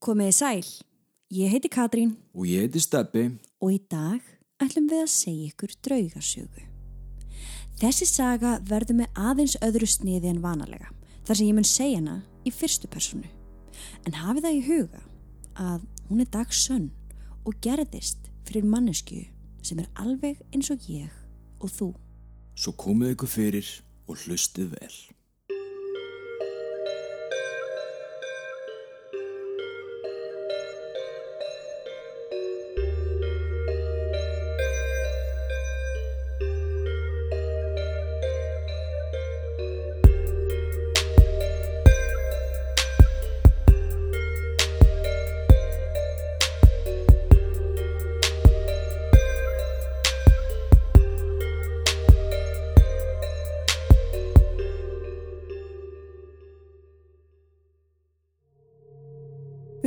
Komiði sæl, ég heiti Katrín Og ég heiti Steppi. og í dag ætlum við að segja ykkur draugasögu. Þessi saga verður með aðeins öðru sniði en vanalega, þar sem ég mun segja hana í fyrstu personu. En hafið það í huga að hún er dagsönn og gerðist fyrir mannesku sem er alveg eins og ég og þú. Svo komið ykkur fyrir og hlustið vel.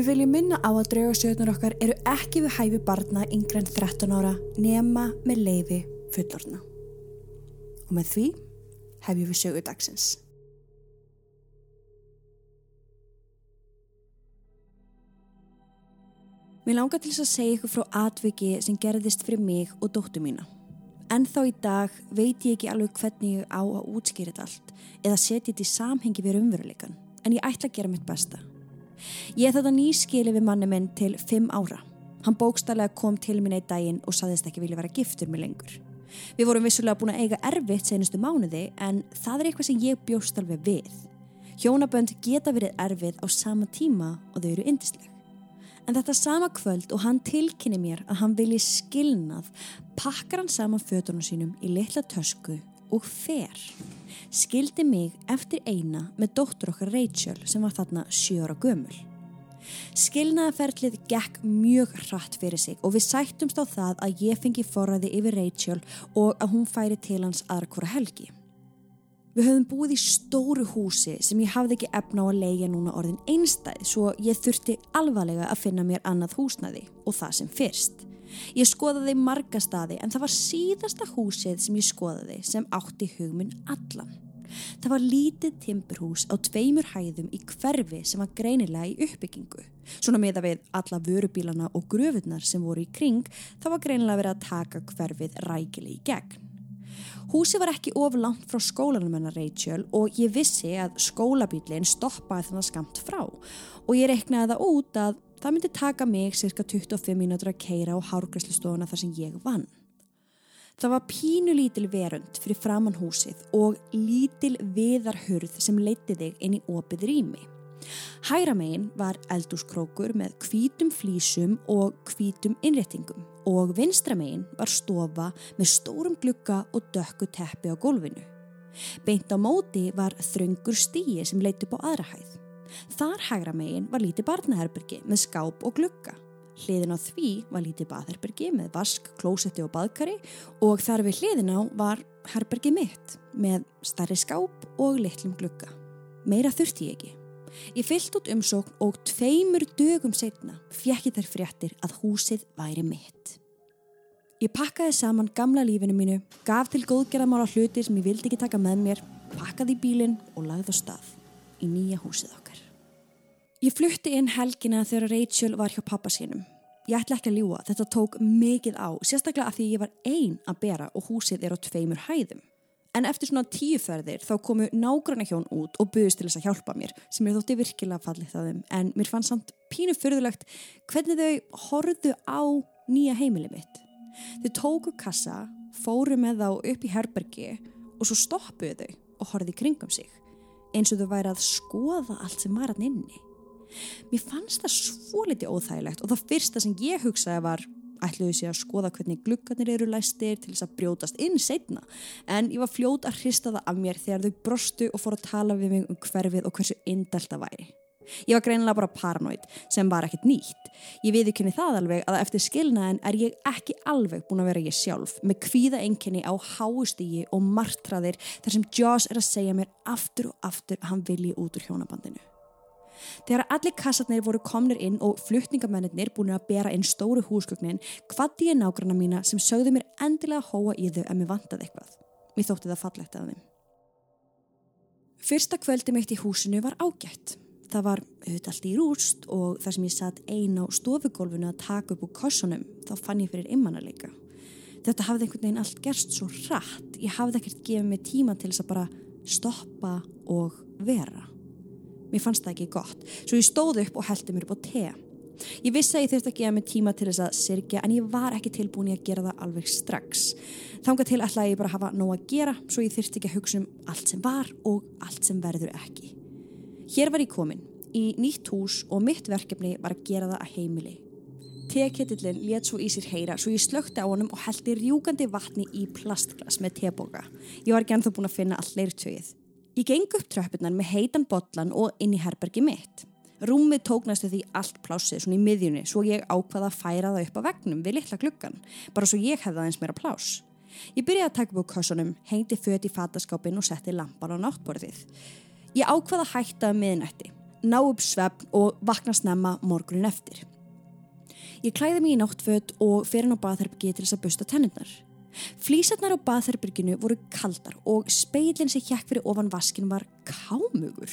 Við viljum minna á að draugasögurnar okkar eru ekki við hæfi barna yngre en 13 ára nema með leiði fullorna. Og með því hefjum við sögu dagsins. Mér langar til þess að segja ykkur frá atviki sem gerðist fyrir mig og dóttu mína. En þá í dag veit ég ekki alveg hvernig ég á að útskýra þetta allt eða setja þetta í samhengi við umveruleikan, en ég ætla að gera mitt besta. Ég er þetta nýskili við manni minn til fimm ára. Hann bókstallega kom til mín einn daginn og saðist ekki vilja vera giftur mig lengur. Við vorum vissulega búin að eiga erfitt senustu mánuði en það er eitthvað sem ég bjóst alveg við. Hjónabönd geta verið erfið á sama tíma og þau eru yndisleg. En þetta sama kvöld og hann tilkynni mér að hann vilji skilnað, pakkar hann saman fötunum sínum í litla tösku og fer. Skildi mig eftir eina með dóttur okkar Rachel sem var þarna sjóra gömul. Skilnaðaferlið gekk mjög hratt fyrir sig og við sættumst á það að ég fengi forræði yfir Rachel og að hún færi til hans aðra hvora helgi. Við höfum búið í stóru húsi sem ég hafði ekki efna á að leia núna orðin einstæð svo ég þurfti alvarlega að finna mér annað húsnaði og það sem fyrst. Ég skoðaði marga staði en það var síðasta húsið sem ég skoðaði sem átti hugminn allan. Það var lítið timburhús á tveimur hæðum í hverfi sem var greinilega í uppbyggingu. Svona meða við alla vörubílana og gröfurnar sem voru í kring, þá var greinilega verið að taka hverfið rækili í gegn. Húsi var ekki of langt frá skólanum hennar Rachel og ég vissi að skólabílinn stoppaði þannig skamt frá og ég reiknaði það út að það myndi taka mig cirka 25 mínútur að keira á hárgræslistofuna þar sem ég vann. Það var pínu lítil verund fyrir framann húsið og lítil viðarhurð sem leiti þig inn í opið rými. Hæra megin var eldúskrókur með hvítum flísum og hvítum innréttingum og vinstra megin var stofa með stórum glukka og dökku teppi á gólfinu. Beint á móti var þröngur stíi sem leiti upp á aðra hæð. Þar hægra megin var lítið barnaherbergi með skáp og glukka. Hliðin á því var lítið baðherbergi með vask, klósetti og baðkari og þar við hliðin á var herbergi mitt með starri skáp og litlum glukka. Meira þurfti ég ekki. Ég fyllt út umsókn og tveimur dögum setna fjekki þær fréttir að húsið væri mitt. Ég pakkaði saman gamla lífinu mínu, gaf til góðgerðamála hluti sem ég vildi ekki taka með mér, pakkaði í bílinn og lagði á stað í nýja húsið okkar. Ég flutti inn helgina þegar Rachel var hjá pappa sínum. Ég ætla ekki að ljúa, þetta tók mikið á, sérstaklega af því ég var ein að bera og húsið er á tveimur hæðum. En eftir svona tíu ferðir þá komu nágranna hjón út og buðist til þess að hjálpa mér sem ég þótti virkilega fallið það þeim en mér fannst samt pínu fyrðulegt hvernig þau horðu á nýja heimili mitt. Þau tóku kassa, fóru með þá upp í herbergi og svo stoppuðu þau og horfið í kringum sig eins og þau væri að skoða allt sem var hann inni. Mér fannst það svo litið óþægilegt og það fyrsta sem ég hugsaði var ætluðu sér að skoða hvernig gluggarnir eru læstir til þess að brjótast inn setna en ég var fljót að hrista það af mér þegar þau brostu og fór að tala við mig um hverfið og hversu indelt það væri. Ég var greinilega bara paranoid sem var ekkert nýtt. Ég viði kynni það alveg að eftir skilnaðin er ég ekki alveg búin að vera ég sjálf með kvíða enginni á háustígi og martraðir þar sem Joss er að segja mér aftur og aftur að hann vilji út úr hjónabandinu. Þegar allir kassarnir voru komnir inn og flutningamennir búin að bera inn stóru húsgögnin hvati ég nágranna mína sem sögðu mér endilega hóa í þau að mér vantaði eitthvað. Mér þótti það fallegt af þeim. Fyrsta kvöldi mitt í húsinu var ágætt. Það var auðvitað allt í rúst og þar sem ég satt ein á stofugólfinu að taka upp úr kossunum þá fann ég fyrir immanarleika. Þetta hafði einhvern veginn allt gerst svo rætt. Ég hafði ekkert gefið mig tíma til þess að bara stoppa og vera. Mér fannst það ekki gott. Svo ég stóð upp og heldi mér upp á te. Ég vissi að ég þurfti að gefa mig tíma til þess að sirkja en ég var ekki tilbúin í að gera það alveg strax. Þánga til ætlaði ég bara hafa nóg að gera svo ég þurfti ekki að hugsa um allt sem var og allt sem verður ekki. Hér var ég komin í nýtt hús og mitt verkefni var að gera það að heimili. Teketillin let svo í sér heyra svo ég slökti á honum og heldi rjúgandi vatni í plastglas með teboka. Ég var ekki ennþá búin að finna all leirtögið. Ég geng upp tröppurnar með heitan botlan og inn í herbergi mitt. Rúmið tóknastu því allt plásið svona í miðjunni svo ég ákvaða að færa það upp á vegnum við litla klukkan, bara svo ég hefði aðeins meira plás. Ég byrjaði að taka upp á kassunum, hengdi föt í fataskápin og setti lampan á náttborðið. Ég ákvaða að hætta um miðnætti, ná upp svefn og vakna snemma morgunin eftir. Ég klæði mig í náttföt og fer hann á baðherbyggi til þess að busta tennurnar. Flísarnar á baðherbyrginu voru kaldar og speilin sem hjekk fyrir ofan vaskin var kámugur.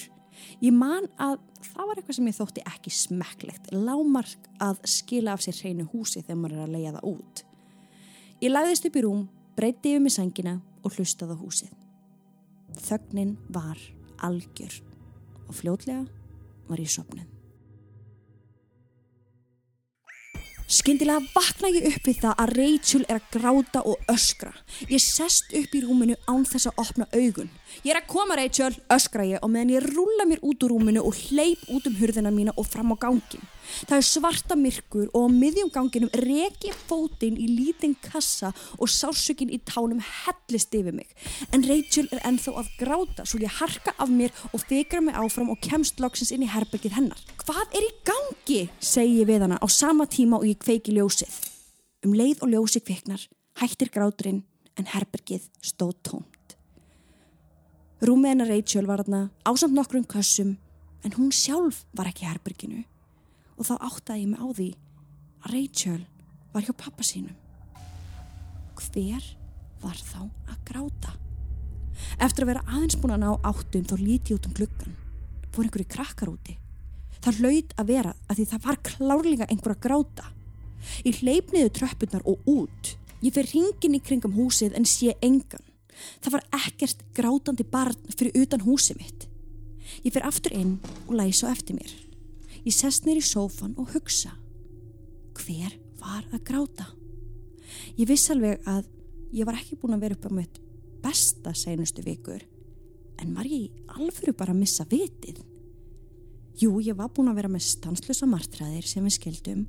Ég man að það var eitthvað sem ég þótti ekki smekklegt, lámark að skila af sér hreinu húsi þegar maður er að leia það út. Ég lagðist upp í rúm, breytti yfir mig sangina og hlustaði á húsið. Þögnin var algjör og fljótlega var ég sopnuð. Skyndilega vakna ég upp við það að Rachel er að gráta og öskra. Ég sest upp í rúminu án þess að opna augun. Ég er að koma Rachel, öskra ég og meðan ég rúla mér út úr rúminu og hleyp út um hurðina mína og fram á gangin. Það er svarta myrkur og á miðjum ganginum reki fótinn í lítinn kassa og sásökinn í tánum hellist yfir mig. En Rachel er enþá að gráta svo ég harka af mér og fikra mig áfram og kemst loksins inn í herbergið hennar. Hvað er í gangi? segi ég við hana á sama tíma og ég kveiki ljósið. Um leið og ljósið kviknar hættir gráturinn en herbergið stóð tómt. Rúmið hennar Rachel var þarna ásamt nokkrum kössum en hún sjálf var ekki í herberginu og þá áttaði ég mig á því að Rachel var hjá pappa sínum. Hver var þá að gráta? Eftir að vera aðeins búin að ná áttum þá líti út um gluggan. Fór einhverju krakkar úti. Það hlaut að vera að því það var klárlega einhver að gráta. Ég hleyp niður tröppunar og út. Ég fer ringin í kringum húsið en sé engan. Það var ekkert grátandi barn fyrir utan húsi mitt. Ég fyrir aftur inn og læsa á eftir mér. Ég sest nýr í sófan og hugsa. Hver var að gráta? Ég viss alveg að ég var ekki búin að vera upp á mitt besta seinustu vikur. En var ég alveg bara að missa vitið? Jú, ég var búin að vera með stanslösa martræðir sem við skildum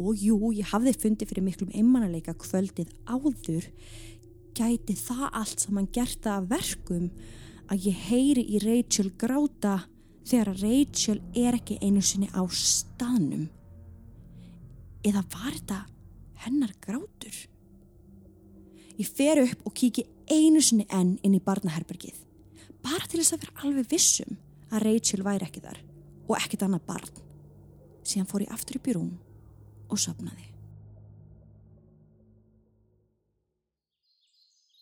og jú, ég hafði fundið fyrir miklum einmannalega kvöldið áður gæti það allt saman gert það að verkum að ég heyri í Rachel gráta þegar að Rachel er ekki einu sinni á stanum eða var þetta hennar grátur? Ég fer upp og kíki einu sinni enn inn í barnaherbergið bara til þess að vera alveg vissum að Rachel væri ekki þar og ekkit annað barn. Síðan fór ég aftur upp í rúm og sopnaði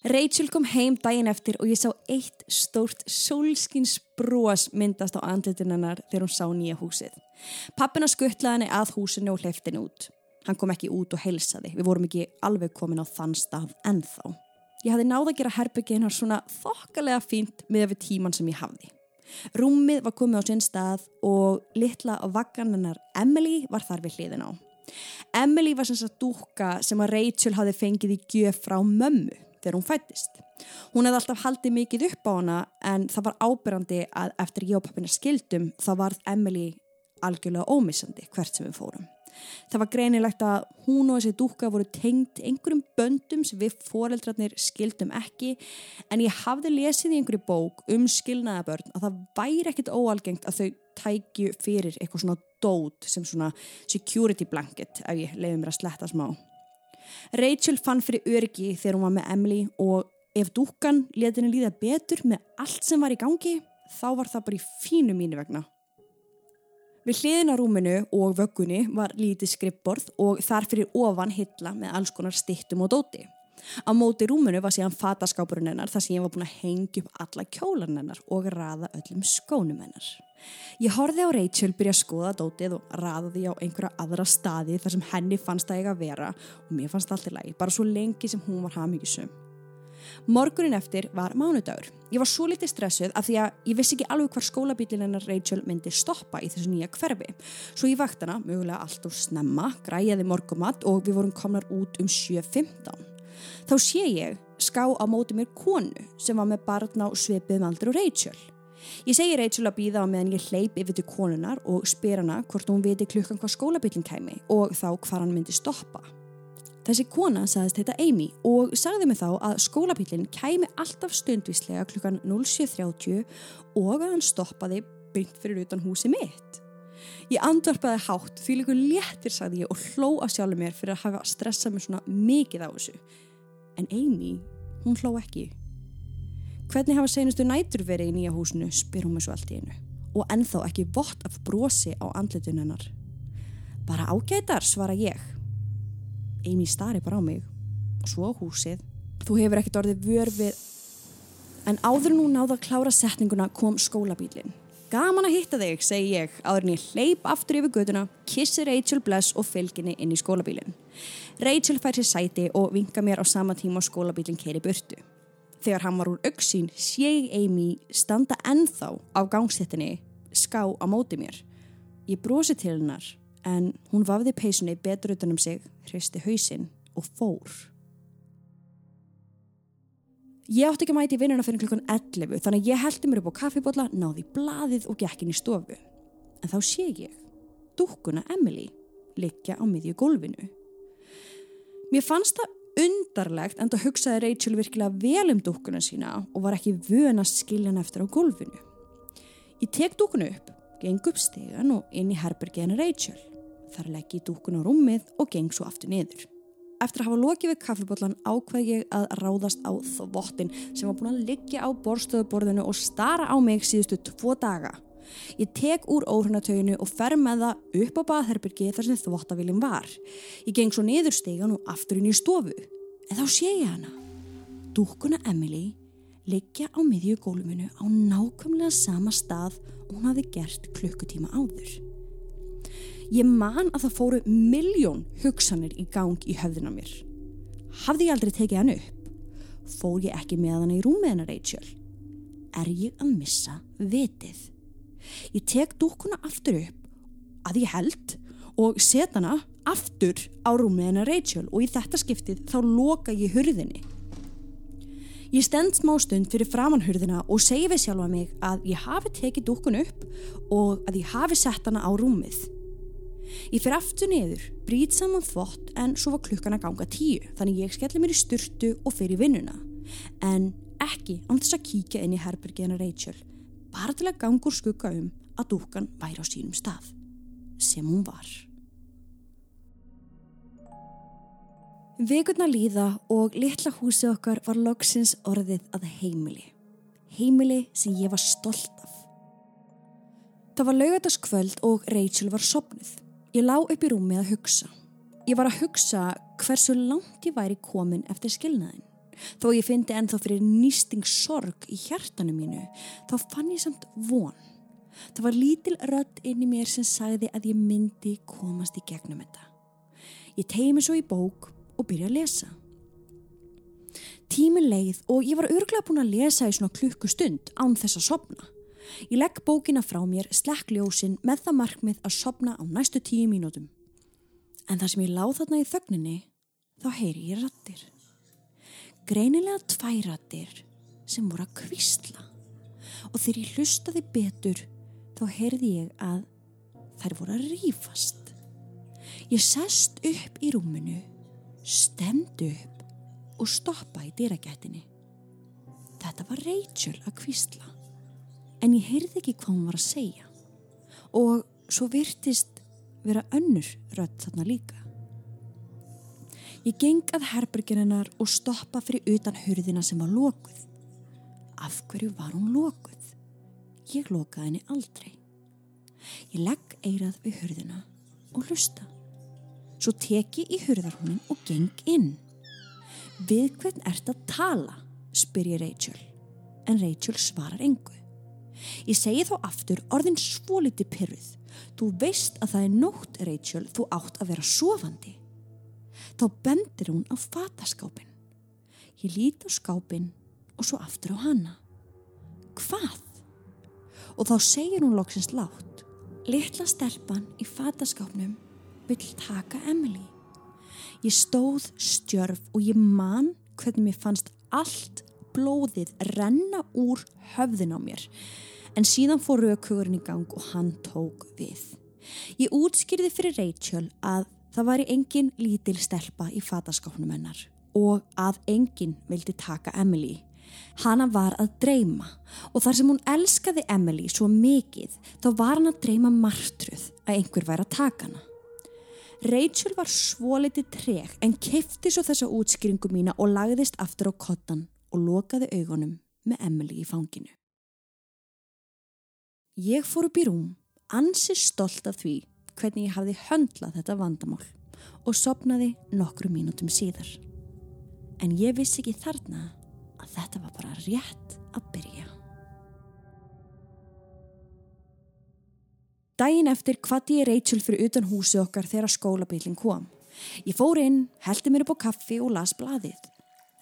Rachel kom heim daginn eftir og ég sá eitt stórt sólskins brós myndast á andlitin hennar þegar hún sá nýja húsið. Pappina skuttlaði henni að húsinu og hleyfti henni út. Hann kom ekki út og heilsaði. Við vorum ekki alveg komin á þann stað ennþá. Ég hafði náða að gera herbyggið hennar svona þokkalega fínt með við tíman sem ég hafði. Rúmið var komið á sinn stað og litla vaggan hennar Emily var þar við hliðin á. Emily var sem sagt dúka sem að Rachel hafði fengið í gjöf frá mömmu þegar hún fættist. Hún hefði alltaf haldið mikið upp á hana en það var ábyrrandi að eftir ég og pappina skildum þá varð Emily algjörlega ómissandi hvert sem við fórum. Það var greinilegt að hún og þessi dúka voru tengt einhverjum böndum sem við foreldrarnir skildum ekki en ég hafði lesið í einhverju bók um skilnaðabörn að það væri ekkit óalgengt að þau tækju fyrir eitthvað svona dót sem svona security blanket ef ég leiði mér að sletta smá. Rachel fann fyrir öryggi þegar hún var með Emily og ef dúkan leti henni líða betur með allt sem var í gangi þá var það bara í fínu mínu vegna. Við hliðin á rúminu og vöggunni var lítið skrippborð og þar fyrir ofan hilla með alls konar stittum og dóti. Á móti rúmunu var síðan fataskápurinn hennar þar sem ég var búin að hengja upp alla kjólan hennar og raða öllum skónum hennar. Ég horfið á Rachel byrja að skoða dótið og raða því á einhverja aðra staði þar sem henni fannst það eiga að vera og mér fannst allt í lagi, bara svo lengi sem hún var hafmyggisum. Morgunin eftir var mánudagur. Ég var svo litið stressuð af því að ég vissi ekki alveg hvar skólabílinn hennar Rachel myndi stoppa í þessu nýja hverfi. Svo ég vakt hana, mögulega allt úr snemma, græjaði morgumatt og við vorum komnar út um 7.15. Þá sé ég ská á móti mér konu sem var með barna og svipið með aldrei Rachel. Ég segi Rachel að býða á meðan ég hleyp yfir til konunar og spyr hana hvort hún viti klukkan hvað skólabillin kæmi og þá hvað hann myndi stoppa. Þessi kona sagðist þetta Amy og sagði mig þá að skólabillin kæmi alltaf stundvíslega klukkan 07.30 og að hann stoppaði byggt fyrir utan húsi mitt. Ég andvarpaði hátt því líka léttir sagði ég og hló að sjálfur mér fyrir að hafa stressað mér svona mikið á þessu. En Amy, hún hló ekki. Hvernig hafa senustu nætur verið í nýja húsinu, spyr hún mig svo allt í einu. Og ennþá ekki vott af brosi á andletun hennar. Bara ágætar, svara ég. Amy stari bara á mig. Og svo húsið. Þú hefur ekkert orðið vör við... En áður nú náða að klára setninguna kom skólabílinn. Gaman að hitta þig, segi ég, áður en ég hleyp aftur yfir göduna, kissi Rachel Bless og fylginni inn í skólabílinn. Rachel fær sér sæti og vinga mér á sama tíma og skólabílinn keiri burtu. Þegar hann var úr auksín sé ég Amy standa ennþá á gangsettinni ská á móti mér. Ég brosi til hennar en hún vafði peysunni betur utan um sig, hristi hausinn og fór. Ég átti ekki að mæti vinnuna fyrir klukkan 11 þannig að ég heldi mér upp á kaffibotla, náði blaðið og gekk inn í stofu. En þá sé ég dúkkuna Emily liggja á miðju gólfinu. Mér fannst það undarlegt en það hugsaði Rachel virkilega vel um dúkkuna sína og var ekki vön að skilja hann eftir á gólfinu. Ég tek dúkkuna upp, geng upp stegan og inn í herbergiðinu Rachel. Þar legg ég dúkkuna á rúmið og geng svo aftur niður. Eftir að hafa lokið við kaffibotlan ákveð ég að ráðast á þvottin sem var búin að liggja á borstöðuborðinu og stara á mig síðustu tvo daga. Ég tek úr óhrunatöginu og fer með það upp á baðherbyrgi þar sem þvottavílinn var. Ég geng svo niður stegan og aftur inn í stofu. En þá sé ég hana. Dúkkuna Emily liggja á miðju góluminu á nákvæmlega sama stað og hún hafi gert klukkutíma áður. Ég man að það fóru miljón hugsanir í gang í höfðina mér. Hafði ég aldrei tekið hann upp? Fór ég ekki með hann í rúmið hennar Rachel? Er ég að missa vitið? Ég tek dúkkuna aftur upp að ég held og set hana aftur á rúmið hennar Rachel og í þetta skiptið þá loka ég hurðinni. Ég stend smá stund fyrir framanhurðina og segi við sjálfa mig að ég hafi tekið dúkkun upp og að ég hafi sett hana á rúmið. Ég fyrir aftur niður, brýt saman þvott en svo var klukkan að ganga tíu þannig ég skelli mér í styrtu og fyrir vinnuna. En ekki án þess að kíkja inn í herbergiðina Rachel bara til að gangur skugga um að dúkan væri á sínum stað, sem hún var. Vekurna líða og litla húsið okkar var loksins orðið að heimili. Heimili sem ég var stolt af. Það var laugataskvöld og Rachel var sopnuð. Ég lá upp í rúmi að hugsa. Ég var að hugsa hversu langt ég væri komin eftir skilnaðin. Þó ég fyndi ennþá fyrir nýsting sorg í hjartanu mínu, þá fann ég samt von. Það var lítil rödd inn í mér sem sagði að ég myndi komast í gegnum þetta. Ég tegði mig svo í bók og byrja að lesa. Tímin leið og ég var örglega búin að lesa í svona klukkustund án þess að sopna. Ég legg bókina frá mér, slekk ljósin með það markmið að sopna á næstu tíu mínútum. En þar sem ég láð þarna í þögninni, þá heyri ég rattir greinilega tværatir sem voru að kvistla og þegar ég hlustaði betur þá heyrði ég að þær voru að rýfast. Ég sest upp í rúminu, stemd upp og stoppa í dýragættinni. Þetta var Rachel að kvistla en ég heyrði ekki hvað hún var að segja og svo virtist vera önnur rödd þarna líka. Ég geng að herbergininnar og stoppa fyrir utan hurðina sem var lokuð. Af hverju var hún lokuð? Ég lokaði henni aldrei. Ég legg eirað við hurðina og hlusta. Svo teki í hurðarhúnin og geng inn. Við hvern ert að tala? spyr ég Rachel. En Rachel svarar engu. Ég segi þó aftur orðin svo liti pyrruð. Þú veist að það er nótt, Rachel, þú átt að vera sofandi. Þá bendir hún á fataskápin. Ég líti á skápin og svo aftur á hana. Hvað? Og þá segir hún loksins látt. Littla stelpan í fataskápnum vill taka Emily. Ég stóð stjörf og ég man hvernig mér fannst allt blóðið renna úr höfðin á mér. En síðan fór raukugurinn í gang og hann tók við. Ég útskýrði fyrir Rachel að það var í engin lítil stelpa í fataskápnum hennar og að engin vildi taka Emily. Hanna var að dreyma og þar sem hún elskaði Emily svo mikið þá var hann að dreyma martruð að einhver væri að taka hana. Rachel var svo litið treg en kifti svo þessa útskýringu mína og lagðist aftur á kottan og lokaði augunum með Emily í fanginu. Ég fór upp í rúm, ansi stolt af því hvernig ég hafði höndlað þetta vandamál og sopnaði nokkru mínútum síðar. En ég vissi ekki þarna að þetta var bara rétt að byrja. Dæin eftir hvati ég Rachel fyrir utan húsi okkar þegar skólabillin kom. Ég fór inn, heldi mér upp á kaffi og las blaðið.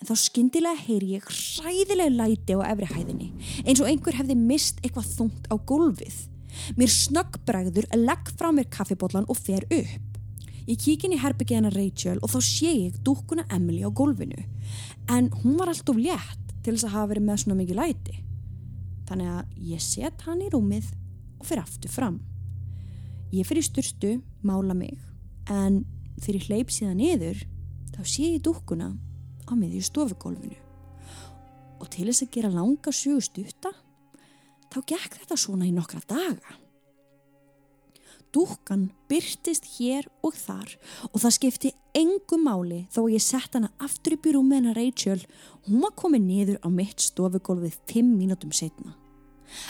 En þá skyndilega heyri ég hræðilega læti á efrihæðinni eins og einhver hefði mist eitthvað þungt á gólfið. Mér snöggbræður legg frá mér kaffibotlan og fer upp. Ég kík inn í herbyggjana Rachel og þá sé ég dúkkuna Emily á gólfinu. En hún var alltof létt til þess að hafa verið með svona mikið læti. Þannig að ég set hann í rúmið og fer aftur fram. Ég fer í styrstu, mála mig, en þegar ég hleyp síðan niður, þá sé ég dúkkuna á miðju stofugólfinu. Og til þess að gera langa sögustutta, þá gekk þetta svona í nokkra daga. Dúkkan byrtist hér og þar og það skipti engu máli þó að ég sett hana aftur í rúmið hennar Rachel hún var komið niður á mitt stofugólfið fimm mínútum setna.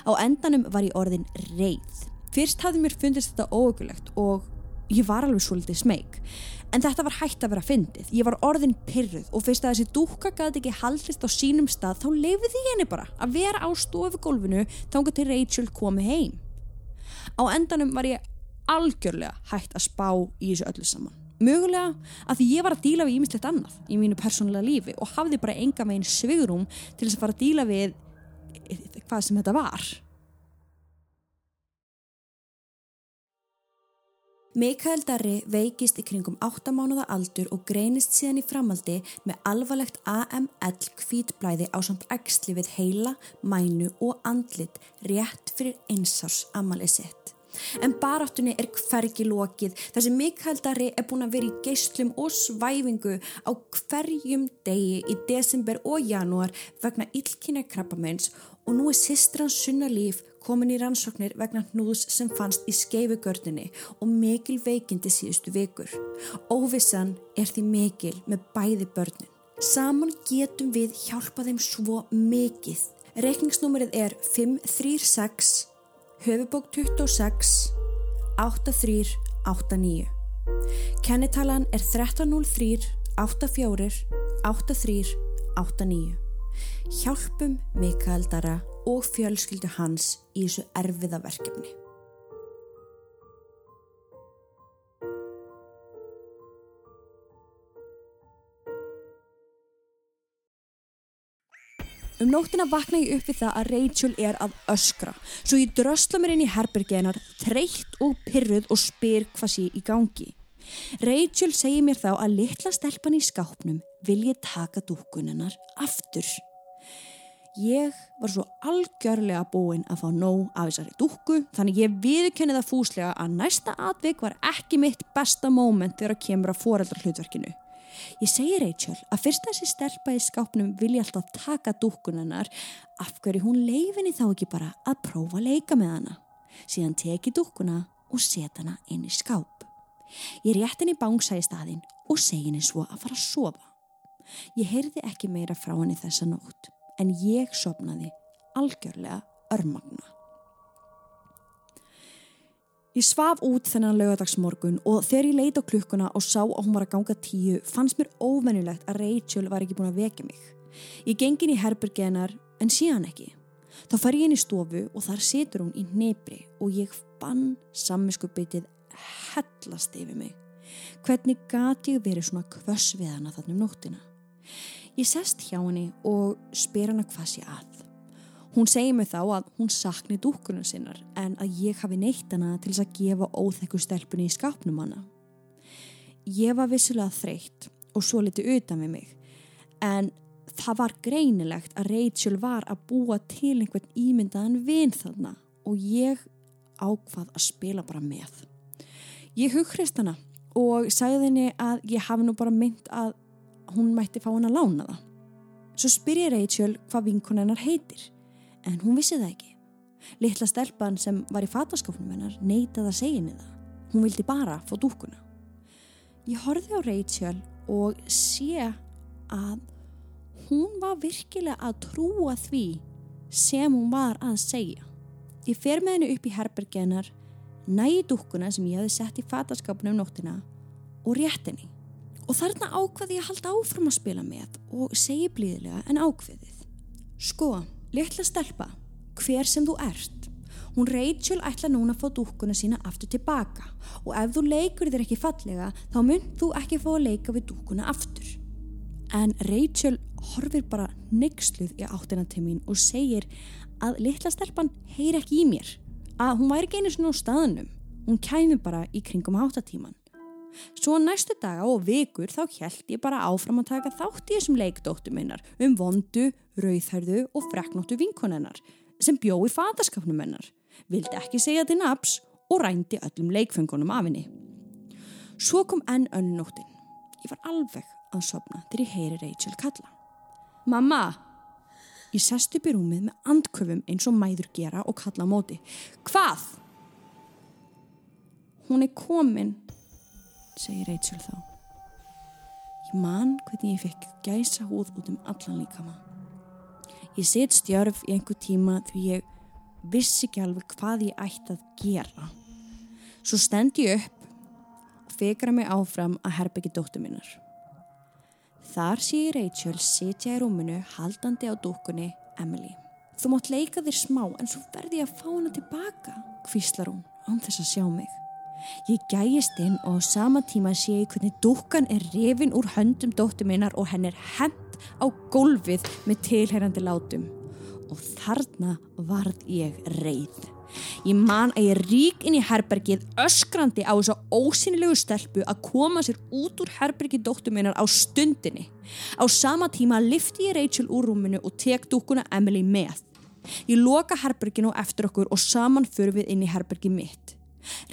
Á endanum var ég orðin reið. Fyrst hafði mér fundist þetta óökulegt og ég var alveg svolítið smeg. En þetta var hægt að vera fyndið. Ég var orðin pyrruð og fyrst að þessi dúkka gæti ekki haldist á sínum stað þá leiði því henni bara að vera á stofugólfinu þángu til Rachel komi heim. Á endanum var ég algjörlega hægt að spá í þessu öllu saman. Mögulega að því ég var að díla við ímislegt annað í mínu persónulega lífi og hafði bara enga megin svigurum til þess að fara að díla við hvað sem þetta var. Mikael Darri veikist í kringum 8 mánuða aldur og greinist síðan í framaldi með alvarlegt AML kvítblæði á samt ægsli við heila, mænu og andlit rétt fyrir einsás amalið sitt. En baráttunni er hvergi lokið þar sem Mikael Darri er búin að vera í geyslum og svæfingu á hverjum degi í desember og janúar vegna illkynna krabbamenns og nú er sýstrans sunna líf komin í rannsóknir vegna hnúðs sem fannst í skeifugörninni og mikil veikindi síðustu vikur. Óvissan er því mikil með bæði börnin. Saman getum við hjálpa þeim svo mikið. Reikningsnúmerið er 536 höfubók 26 8389 Kennitalan er 1303 84 83 89 Hjálpum Mikael Dara og fjölskyldu hans í þessu erfiða verkefni Um nóttina vakna ég upp við það að Rachel er að öskra. Svo ég drösla mér inn í herbergenar, þreytt og pyrruð og spyr hvað sé í gangi. Rachel segir mér þá að litla stelpan í skápnum vil ég taka dúkunennar aftur. Ég var svo algjörlega búinn að fá nóg af þessari dúku þannig ég viðkenni það fúslega að næsta atvik var ekki mitt besta móment þegar að kemur að foreldra hlutverkinu. Ég segi Rachel að fyrst þessi stelpa í skápnum vilja alltaf taka dúkkunennar af hverju hún leifinni þá ekki bara að prófa að leika með hana. Síðan teki dúkkuna og set hana inn í skáp. Ég rétt henni bángsa í staðin og segi henni svo að fara að sofa. Ég heyrði ekki meira frá henni þessa nótt en ég sopnaði algjörlega örmagna. Ég svaf út þennan lögadagsmorgun og þegar ég leita klukkuna og sá að hún var að ganga tíu fannst mér óvennulegt að Rachel var ekki búin að vekja mig. Ég gengin í herbergenar en síðan ekki. Þá fær ég inn í stofu og þar situr hún í nefri og ég fann sammiskupitið hellast yfir mig. Hvernig gati ég verið svona kvöss við hana þannig um nóttina? Ég sest hjá henni og spyr hana hvað sé að. Hún segir mig þá að hún sakni dúkkunum sinnar en að ég hafi neitt hana til þess að gefa óþekku stelpunni í skapnum hana. Ég var vissilega þreytt og svo litið utan við mig en það var greinilegt að Rachel var að búa til einhvern ímyndaðan vinn þarna og ég ákvað að spila bara með. Ég hughrist hana og sagði henni að ég hafi nú bara mynd að hún mætti fá hann að lána það. Svo spyr ég Rachel hvað vinkun hennar heitir en hún vissi það ekki. Littla stelpan sem var í fataskofnum hennar neytaði að segja það. Hún vildi bara fá dúkuna. Ég horfið á Rachel og sé að hún var virkilega að trúa því sem hún var að segja. Ég fer með henni upp í herbergenar, nægi dúkuna sem ég hafi sett í fataskapinu um nóttina og rétt henni. Og þarna ákvaði ég að halda áfram að spila með og segi blíðilega en ákveðið. Sko, litla stelpa, hver sem þú ert. Hún Rachel ætla núna að fá dúkkuna sína aftur tilbaka og ef þú leikur þér ekki fallega þá mynd þú ekki fá að leika við dúkkuna aftur. En Rachel horfir bara neyksluð í áttina til mín og segir að litla stelpan heyr ekki í mér. Að hún væri ekki einu svona á staðnum. Hún kæmi bara í kringum áttatíman. Svo næstu daga og vikur þá held ég bara áfram að taka þátt í þessum leikdóttu minnar um vondu, rauðhærðu og freknóttu vinkonennar sem bjó í fataskapnum hennar, vildi ekki segja til naps og rændi öllum leikfengunum af henni. Svo kom enn önnóttin. Ég var alveg að sopna þegar ég heyri Rachel kalla. Mamma! Ég sest upp í rúmið með andköfum eins og mæður gera og kalla á móti. Hvað? Hún er komin segir Rachel þá. Ég man hvernig ég fekk gæsa húð út um allan líkama. Ég set stjörf í einhver tíma því ég vissi ekki alveg hvað ég ætti að gera. Svo stend ég upp og fekra mig áfram að herbyggi dóttu minnar. Þar sé ég Rachel setja í rúminu haldandi á dúkunni Emily. Þú mátt leika þér smá en svo verði ég að fá hana tilbaka, hvíslar hún án þess að sjá mig. Ég gæjist inn og á sama tíma sé ég hvernig dúkkan er rifin úr höndum dóttu minnar og henn er hend á gólfið með tilherrandi látum. Og þarna varð ég reið. Ég man að ég rík inn í herbergið öskrandi á þessu ósynilegu stelpu að koma sér út úr herbergið dóttu minnar á stundinni. Á sama tíma lifti ég Rachel úr rúminu og tek dúkkuna Emily með. Ég loka herberginu eftir okkur og saman fyrir við inn í herbergið mitt.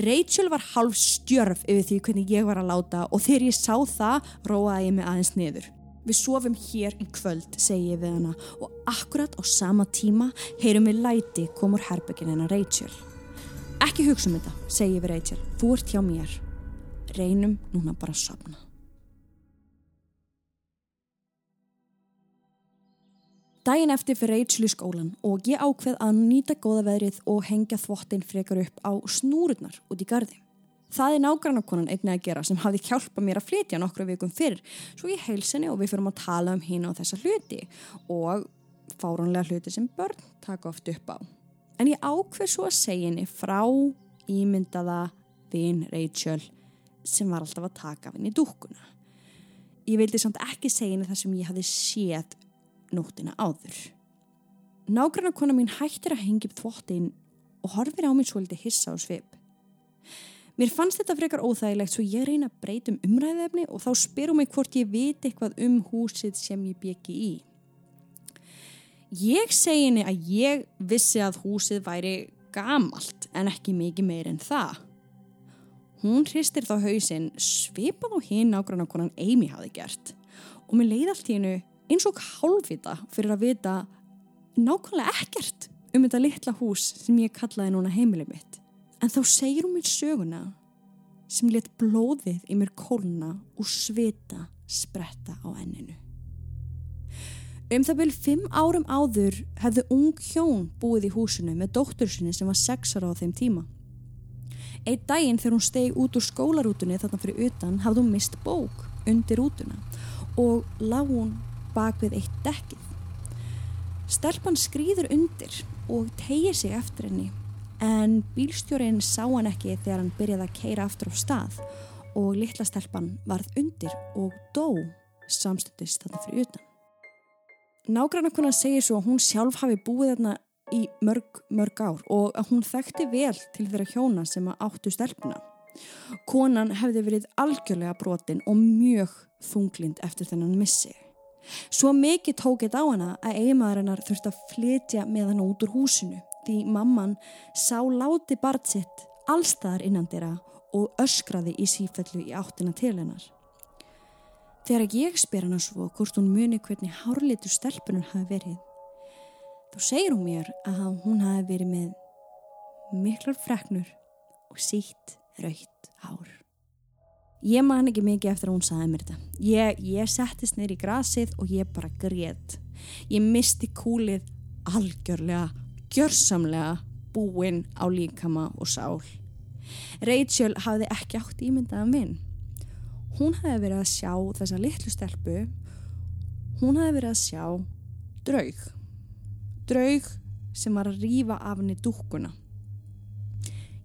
Rachel var halv stjörf yfir því hvernig ég var að láta og þegar ég sá það róaði ég mig aðeins niður. Við sofum hér í kvöld, segi ég við hana og akkurat á sama tíma heyrum við læti komur herbyggin hennar Rachel. Ekki hugsa um þetta, segi ég við Rachel. Þú ert hjá mér. Reynum núna bara að sopna. Dæin eftir fyrir Rachel í skólan og ég ákveð að nýta góða veðrið og hengja þvottin frekar upp á snúrurnar út í gardi. Það er nágrannakonan einnig að gera sem hafði hjálpa mér að flytja nokkru vikum fyrir svo ég heilsinni og við fyrir að tala um hína og þessa hluti og fáránlega hluti sem börn taka oft upp á. En ég ákveð svo að segja henni frá ímyndaða vinn Rachel sem var alltaf að taka af henni dúkuna. Ég vildi samt ekki segja henni það sem ég hafði séð nóttina áður. Nágranna kona mín hættir að hengja upp þvottin og horfir á mig svolítið hissa á svip. Mér fannst þetta frekar óþægilegt svo ég reyna að breytum umræðefni og þá spyrum mig hvort ég viti eitthvað um húsið sem ég byggi í. Ég segi henni að ég vissi að húsið væri gamalt en ekki mikið meir en það. Hún hristir þá hausinn svipað á hinn nágranna konan Amy hafi gert og mér leiði allt í hennu eins og hálfvita fyrir að vita nákvæmlega ekkert um þetta litla hús sem ég kallaði núna heimilið mitt. En þá segir hún mér söguna sem let blóðið í mér kólna og svita spretta á enninu. Um það byrjum fimm árum áður hefðu ung hjón búið í húsinu með dóttur sinni sem var sex ára á þeim tíma. Eitt daginn þegar hún steg út úr skólarútunni þarna fyrir utan hafði hún mist bók undir rútuna og lág hún bak við eitt dekkið. Stelpan skrýður undir og tegir sig eftir henni en bílstjórin sá hann ekki þegar hann byrjaði að keira aftur á stað og litla stelpan varð undir og dó samstundist þarna fyrir utan. Nágrannarkunar segir svo að hún sjálf hafi búið þarna í mörg, mörg ár og að hún þekkti vel til þeirra hjóna sem að áttu stelpuna. Konan hefði verið algjörlega brotin og mjög þunglind eftir þennan missi. Svo mikið tókit á hana að eiginmaðurinnar þurfti að flytja með hann út úr húsinu því mamman sá láti bart sitt allstaðar innan dýra og öskraði í sífellu í áttina til hennar. Þegar ég spyr hana svo hvort hún muni hvernig hárlitur stelpunum hafi verið, þá segir hún mér að hún hafi verið með miklar freknur og sítt raukt hár. Ég man ekki mikið eftir að hún saði mér þetta. Ég, ég settist neyri í grasið og ég bara greið. Ég misti kúlið algjörlega, gjörsamlega búinn á líkama og sál. Rachel hafði ekki átt ímyndaðan vinn. Hún hafði verið að sjá þessa litlu stelpu. Hún hafði verið að sjá draug. Draug sem var að rýfa af henni dúkkuna.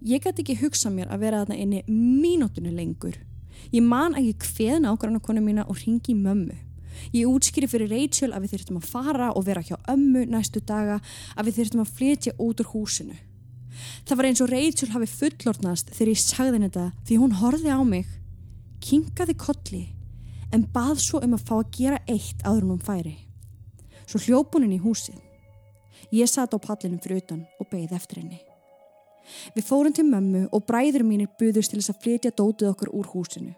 Ég gæti ekki hugsa mér að vera þarna inni mínútinu lengur Ég man að ég kveð nákvæmna konu mína og ringi mömmu. Ég útskýri fyrir Rachel að við þurftum að fara og vera hjá ömmu næstu daga, að við þurftum að flytja út úr húsinu. Það var eins og Rachel hafi fullornast þegar ég sagði þetta því hún horfi á mig, kingaði kolli en bað svo um að fá að gera eitt áður en hún færi. Svo hljópunin í húsið. Ég satt á pallinum fyrir utan og beigði eftir henni. Við fórum til mömmu og bræður mínir buðust til þess að flytja dótið okkur úr húsinu.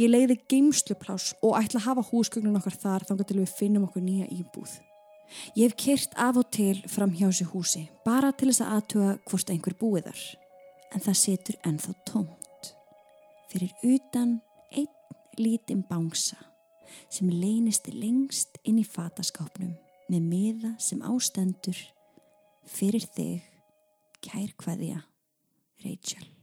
Ég leiði geimsluplás og ætla að hafa húsgögnun okkar þar þangar til við finnum okkur nýja íbúð. Ég hef kert af og til fram hjá sér húsi, bara til þess að aðtuga hvort einhver búið þar. En það setur ennþá tómt. Fyrir utan einn lítinn bánsa sem leynist lengst inn í fataskápnum með miða sem ástendur fyrir þig Kær hvaðja, Rachel.